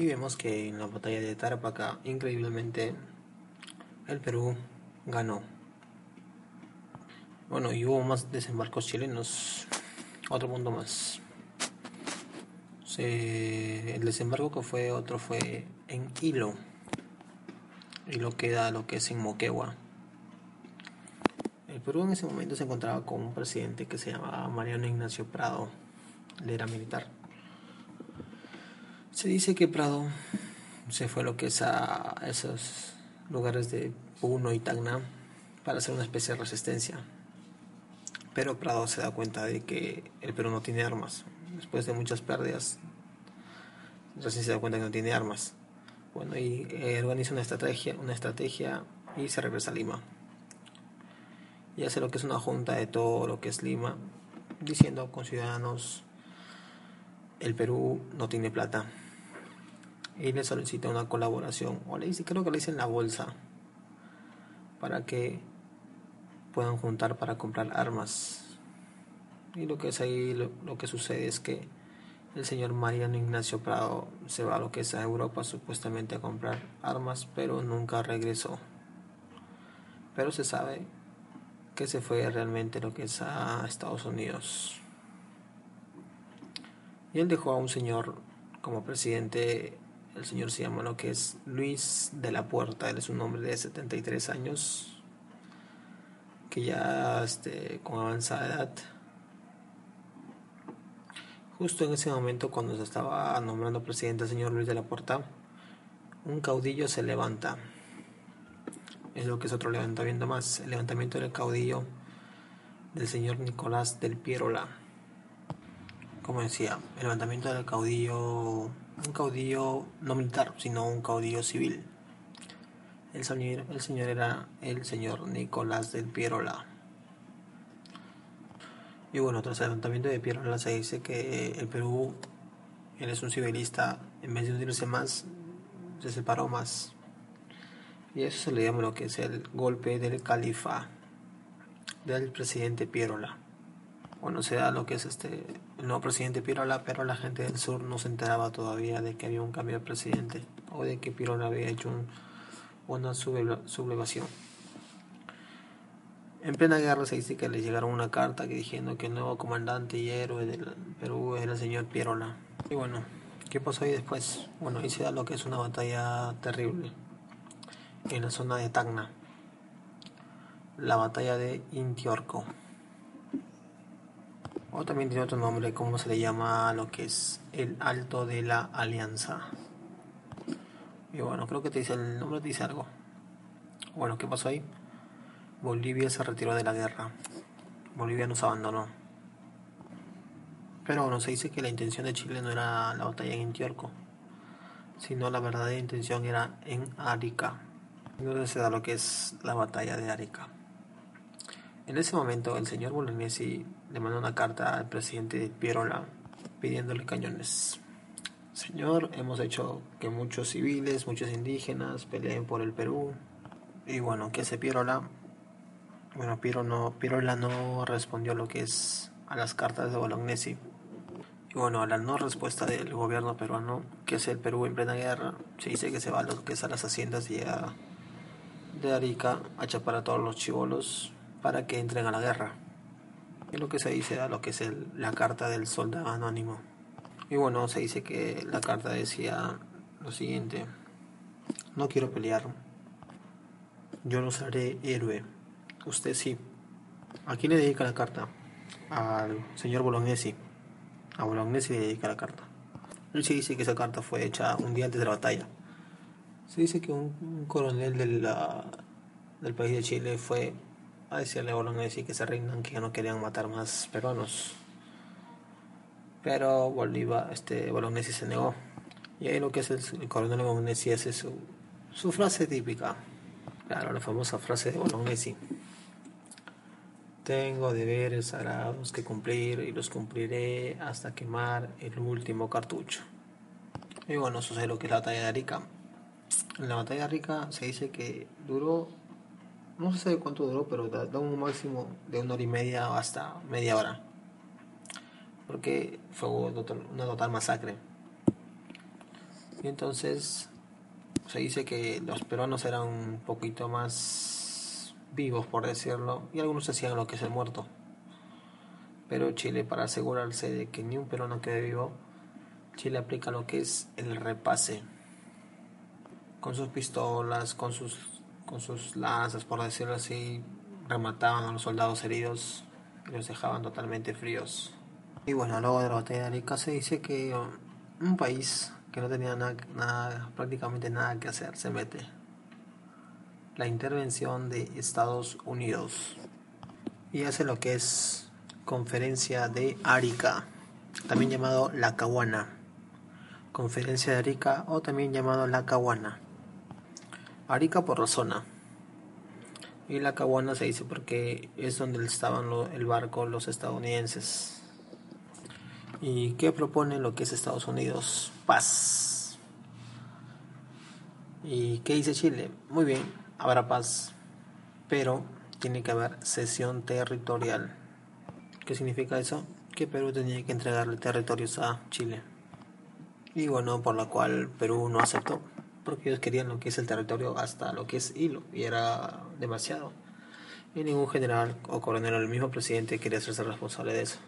Y vemos que en la batalla de Tarapacá, increíblemente, el Perú ganó. Bueno, y hubo más desembarcos chilenos. Otro punto más. El desembarco que fue otro fue en Hilo. Y lo queda lo que es en Moquegua. El Perú en ese momento se encontraba con un presidente que se llamaba Mariano Ignacio Prado. Él era militar. Se dice que Prado se fue a lo que es a esos lugares de Puno y Tacna para hacer una especie de resistencia. Pero Prado se da cuenta de que el Perú no tiene armas. Después de muchas pérdidas, recién se da cuenta que no tiene armas. Bueno, y eh, organiza una estrategia, una estrategia y se regresa a Lima. Y hace lo que es una junta de todo lo que es Lima, diciendo con ciudadanos, el Perú no tiene plata. Y le solicita una colaboración, o le dice, creo que le dicen la bolsa, para que puedan juntar para comprar armas. Y lo que es ahí, lo, lo, que sucede es que el señor Mariano Ignacio Prado se va a lo que es a Europa supuestamente a comprar armas, pero nunca regresó. Pero se sabe que se fue realmente lo que es a Estados Unidos. Y él dejó a un señor como presidente, el señor se llama lo que es Luis de la Puerta, él es un hombre de 73 años, que ya este, con avanzada edad, justo en ese momento cuando se estaba nombrando presidente el señor Luis de la Puerta, un caudillo se levanta. Es lo que es otro levantamiento más, el levantamiento del caudillo del señor Nicolás del Pierola. Como decía, el levantamiento del caudillo, un caudillo no militar, sino un caudillo civil. El señor, el señor era el señor Nicolás del Pierola. Y bueno, tras el levantamiento de Pierola se dice que el Perú, él es un civilista, en vez de unirse más, se separó más. Y eso se le llama lo que es el golpe del califa del presidente Pierola. Bueno, se da lo que es este el nuevo presidente Pirola, pero la gente del sur no se enteraba todavía de que había un cambio de presidente o de que Pirola había hecho un, una sublevación. En plena guerra se dice que le llegaron una carta que diciendo que el nuevo comandante y héroe del Perú era el señor Pirola. Y bueno, ¿qué pasó ahí después? Bueno, ahí se da lo que es una batalla terrible en la zona de Tacna. La batalla de Intiorco. O también tiene otro nombre, como se le llama lo que es el Alto de la Alianza. Y bueno, creo que te dice el nombre, te dice algo. Bueno, ¿qué pasó ahí? Bolivia se retiró de la guerra. Bolivia nos abandonó. Pero bueno, se dice que la intención de Chile no era la batalla en Intiorco, sino la verdadera intención era en Arica. Entonces se da lo que es la batalla de Arica. En ese momento, el señor Bolognesi le mandó una carta al presidente Pierola pidiéndole cañones. Señor, hemos hecho que muchos civiles, muchos indígenas peleen por el Perú. Y bueno, ¿qué hace Pierola? Bueno, Piero no, Pierola no respondió lo que es a las cartas de Bolognesi. Y bueno, a la no respuesta del gobierno peruano, que es el Perú en plena guerra, se dice que se va a lo que es a las haciendas y a, de Arica a chapar a todos los chivolos para que entren a la guerra. Y lo que se dice lo que es la carta del soldado anónimo. Y bueno, se dice que la carta decía lo siguiente. No quiero pelear. Yo no seré héroe. Usted sí. ¿A quién le dedica la carta? Al señor Bolognesi. A Bolognesi le dedica la carta. Él se dice que esa carta fue hecha un día antes de la batalla. Se dice que un, coronel del país de Chile fue a decirle a Bolognesi que se rindan, que ya no querían matar más peruanos. Pero Bolívar, este, Bolognesi se negó. Y ahí lo que es el, coronel Bolognesi es su, su frase típica. Claro, la famosa frase de Bolognesi. Tengo deberes sagrados que cumplir y los cumpliré hasta quemar el último cartucho. Y bueno, sucede lo que es la batalla de Arica. En la batalla de Arica se dice que duró, no sé cuánto duró, pero da un máximo de una hora y media hasta media hora. Porque fue una total masacre. Y entonces se dice que los peruanos eran un poquito más vivos, por decirlo, y algunos decían lo que es el muerto. Pero Chile, para asegurarse de que ni un peruano quede vivo, Chile aplica lo que es el repase. Con sus pistolas, con sus, con sus lanzas, por decirlo así, remataban a los soldados heridos y los dejaban totalmente fríos. Y bueno, luego de la batalla de Arica se dice que un país que no tenía nada, prácticamente nada que hacer, se mete. La intervención de Estados Unidos y hace lo que es conferencia de Arica, también llamado La Caguana. Conferencia de Arica o también llamado La Caguana. Arica por la zona. Y la Caguana se dice porque es donde estaban el barco los estadounidenses. ¿Y qué propone lo que es Estados Unidos? Paz. ¿Y qué dice Chile? Muy bien, habrá paz, pero tiene que haber cesión territorial. ¿Qué significa eso? Que Perú tenía que entregarle territorios a Chile. Y bueno, por la cual Perú no aceptó, porque ellos querían lo que es el territorio hasta lo que es hilo, y era demasiado. Y ningún general o coronel, el mismo presidente, quería hacerse responsable de eso.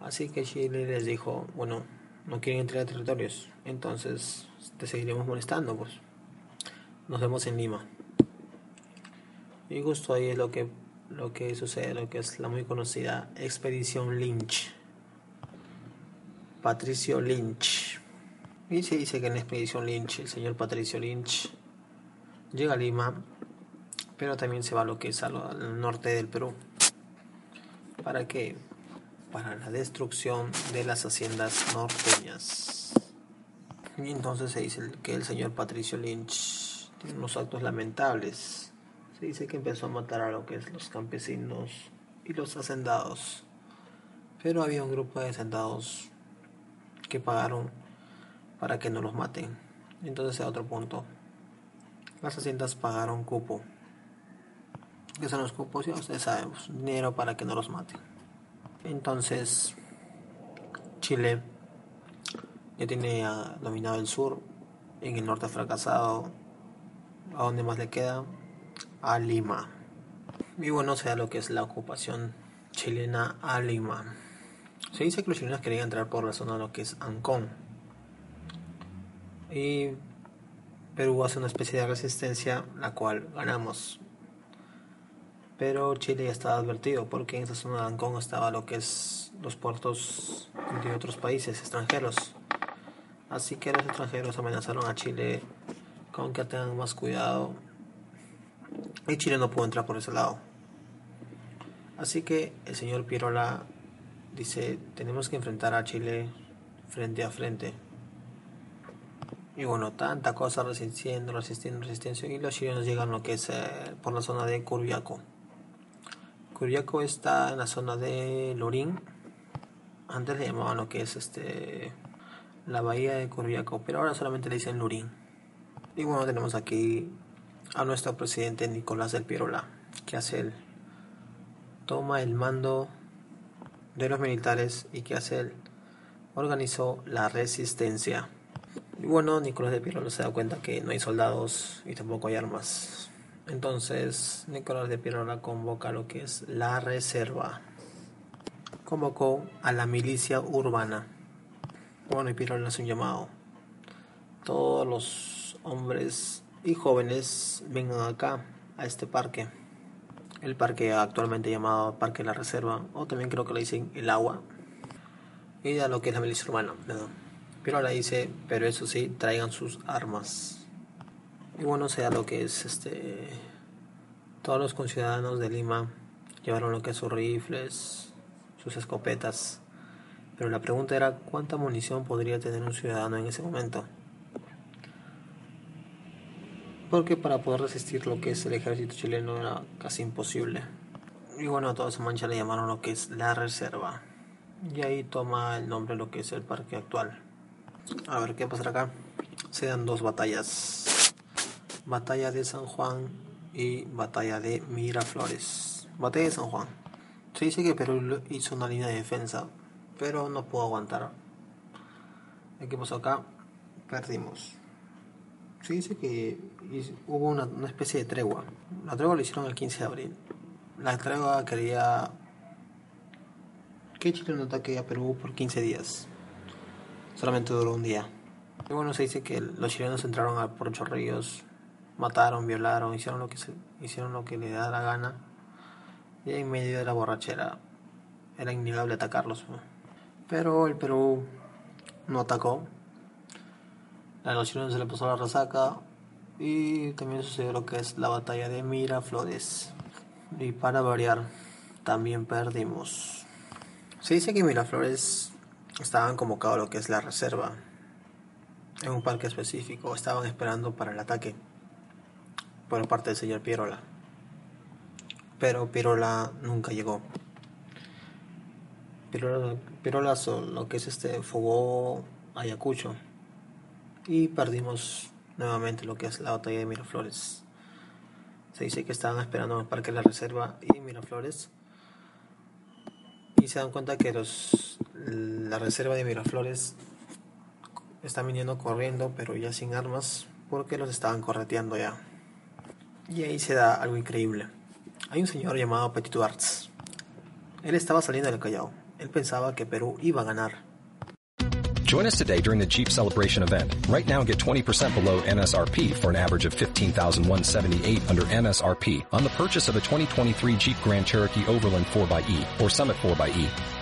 Así que Chile les dijo, bueno, no quieren entregar territorios, entonces te seguiremos molestando, pues. Nos vemos en Lima. Y justo ahí es lo que, lo que sucede, lo que es la muy conocida Expedición Lynch. Patricio Lynch. Y se dice que en Expedición Lynch, el señor Patricio Lynch llega a Lima, pero también se va a lo que es al norte del Perú. ¿Para qué? para la destrucción de las haciendas norteñas. Y entonces se dice que el señor Patricio Lynch tiene unos actos lamentables. Se dice que empezó a matar a lo que es los campesinos y los hacendados. Pero había un grupo de hacendados que pagaron para que no los maten. Entonces a otro punto. Las haciendas pagaron cupo. ¿Qué son los cupos? Ya ustedes saben, pues, dinero para que no los maten. Entonces, Chile ya tiene dominado el sur, en el norte ha fracasado. ¿A dónde más le queda? A Lima. Y bueno, sea lo que es la ocupación chilena a Lima. Se dice que los chilenos querían entrar por la zona de lo que es Ancón. Y Perú hace una especie de resistencia, la cual ganamos pero Chile ya estaba advertido porque en esa zona de Ancón estaba lo que es los puertos de otros países extranjeros. Así que los extranjeros amenazaron a Chile con que tengan más cuidado y Chile no pudo entrar por ese lado. Así que el señor Pirola dice, tenemos que enfrentar a Chile frente a frente. Y bueno, tanta cosa resistiendo, resistiendo, resistiendo. Y los chilenos llegan lo que es eh, por la zona de Curviaco. Curiaco está en la zona de Lorín. Antes le llamaban lo que es este la bahía de Curiaco, pero ahora solamente le dicen Lorín. Y bueno, tenemos aquí a nuestro presidente Nicolás del Pierola. ¿Qué hace él? Toma el mando de los militares y ¿qué hace él? Organizó la resistencia. Y bueno, Nicolás del Pierola se da cuenta que no hay soldados y tampoco hay armas. Entonces, Nicolás de Pirola convoca lo que es la reserva. Convocó a la milicia urbana. Bueno, y Pirola hace un llamado. Todos los hombres y jóvenes vengan acá, a este parque. El parque actualmente llamado Parque La Reserva, o también creo que le dicen el agua. Y a lo que es la milicia urbana. Pirola dice, pero eso sí, traigan sus armas y bueno, sea lo que es este todos los conciudadanos de Lima llevaron lo que es sus rifles, sus escopetas, Pero la pregunta era cuánta munición podría tener un ciudadano en ese momento. Porque para poder resistir lo que es el ejército chileno era casi imposible. Y bueno, a toda esa mancha le llamaron lo que es la reserva. Y ahí toma el nombre lo que es el parque actual. A ver qué pasará acá. Se dan dos batallas. Batalla de San Juan y batalla de Miraflores. Batalla de San Juan. Se dice que Perú hizo una línea de defensa, pero no pudo aguantar. ¿Qué pasó acá? Perdimos. Se dice que hubo una, una especie de tregua. La tregua lo hicieron el 15 de abril. La tregua quería que Chile no ataque a Perú por 15 días. Solamente duró un día. Y bueno, se dice que los chilenos entraron a por Chorrillos, mataron, violaron, hicieron lo que se, hicieron lo que le da la gana. Y en medio de la borrachera era innegable atacarlos. Pero el Perú no atacó. A los chilenos se le pasó la resaca y también sucedió lo que es la batalla de Miraflores. Y para variar, también perdimos. Se dice que Miraflores estaban convocados lo que es la reserva, en un parque específico, estaban esperando para el ataque por parte del señor Pierola. Pero Pierola nunca llegó. Pierola, Pierola lo que es este, fogó Ayacucho y perdimos nuevamente lo que es la batalla de Miraflores. Se dice que estaban esperando en el parque de la reserva y Miraflores y se dan cuenta que los la reserva de Miraflores están viniendo corriendo, pero ya sin armas, porque los estaban correteando ya. Y ahí se da algo increíble. Hay un señor llamado Petit Arts. Él estaba saliendo del Callao. Él pensaba que Perú iba a ganar Join us today during the Jeep Celebration event. Right now get 20% below MSRP for an average of 15178 under MSRP on the purchase of a 2023 Jeep Grand Cherokee Overland 4xE or Summit 4xE.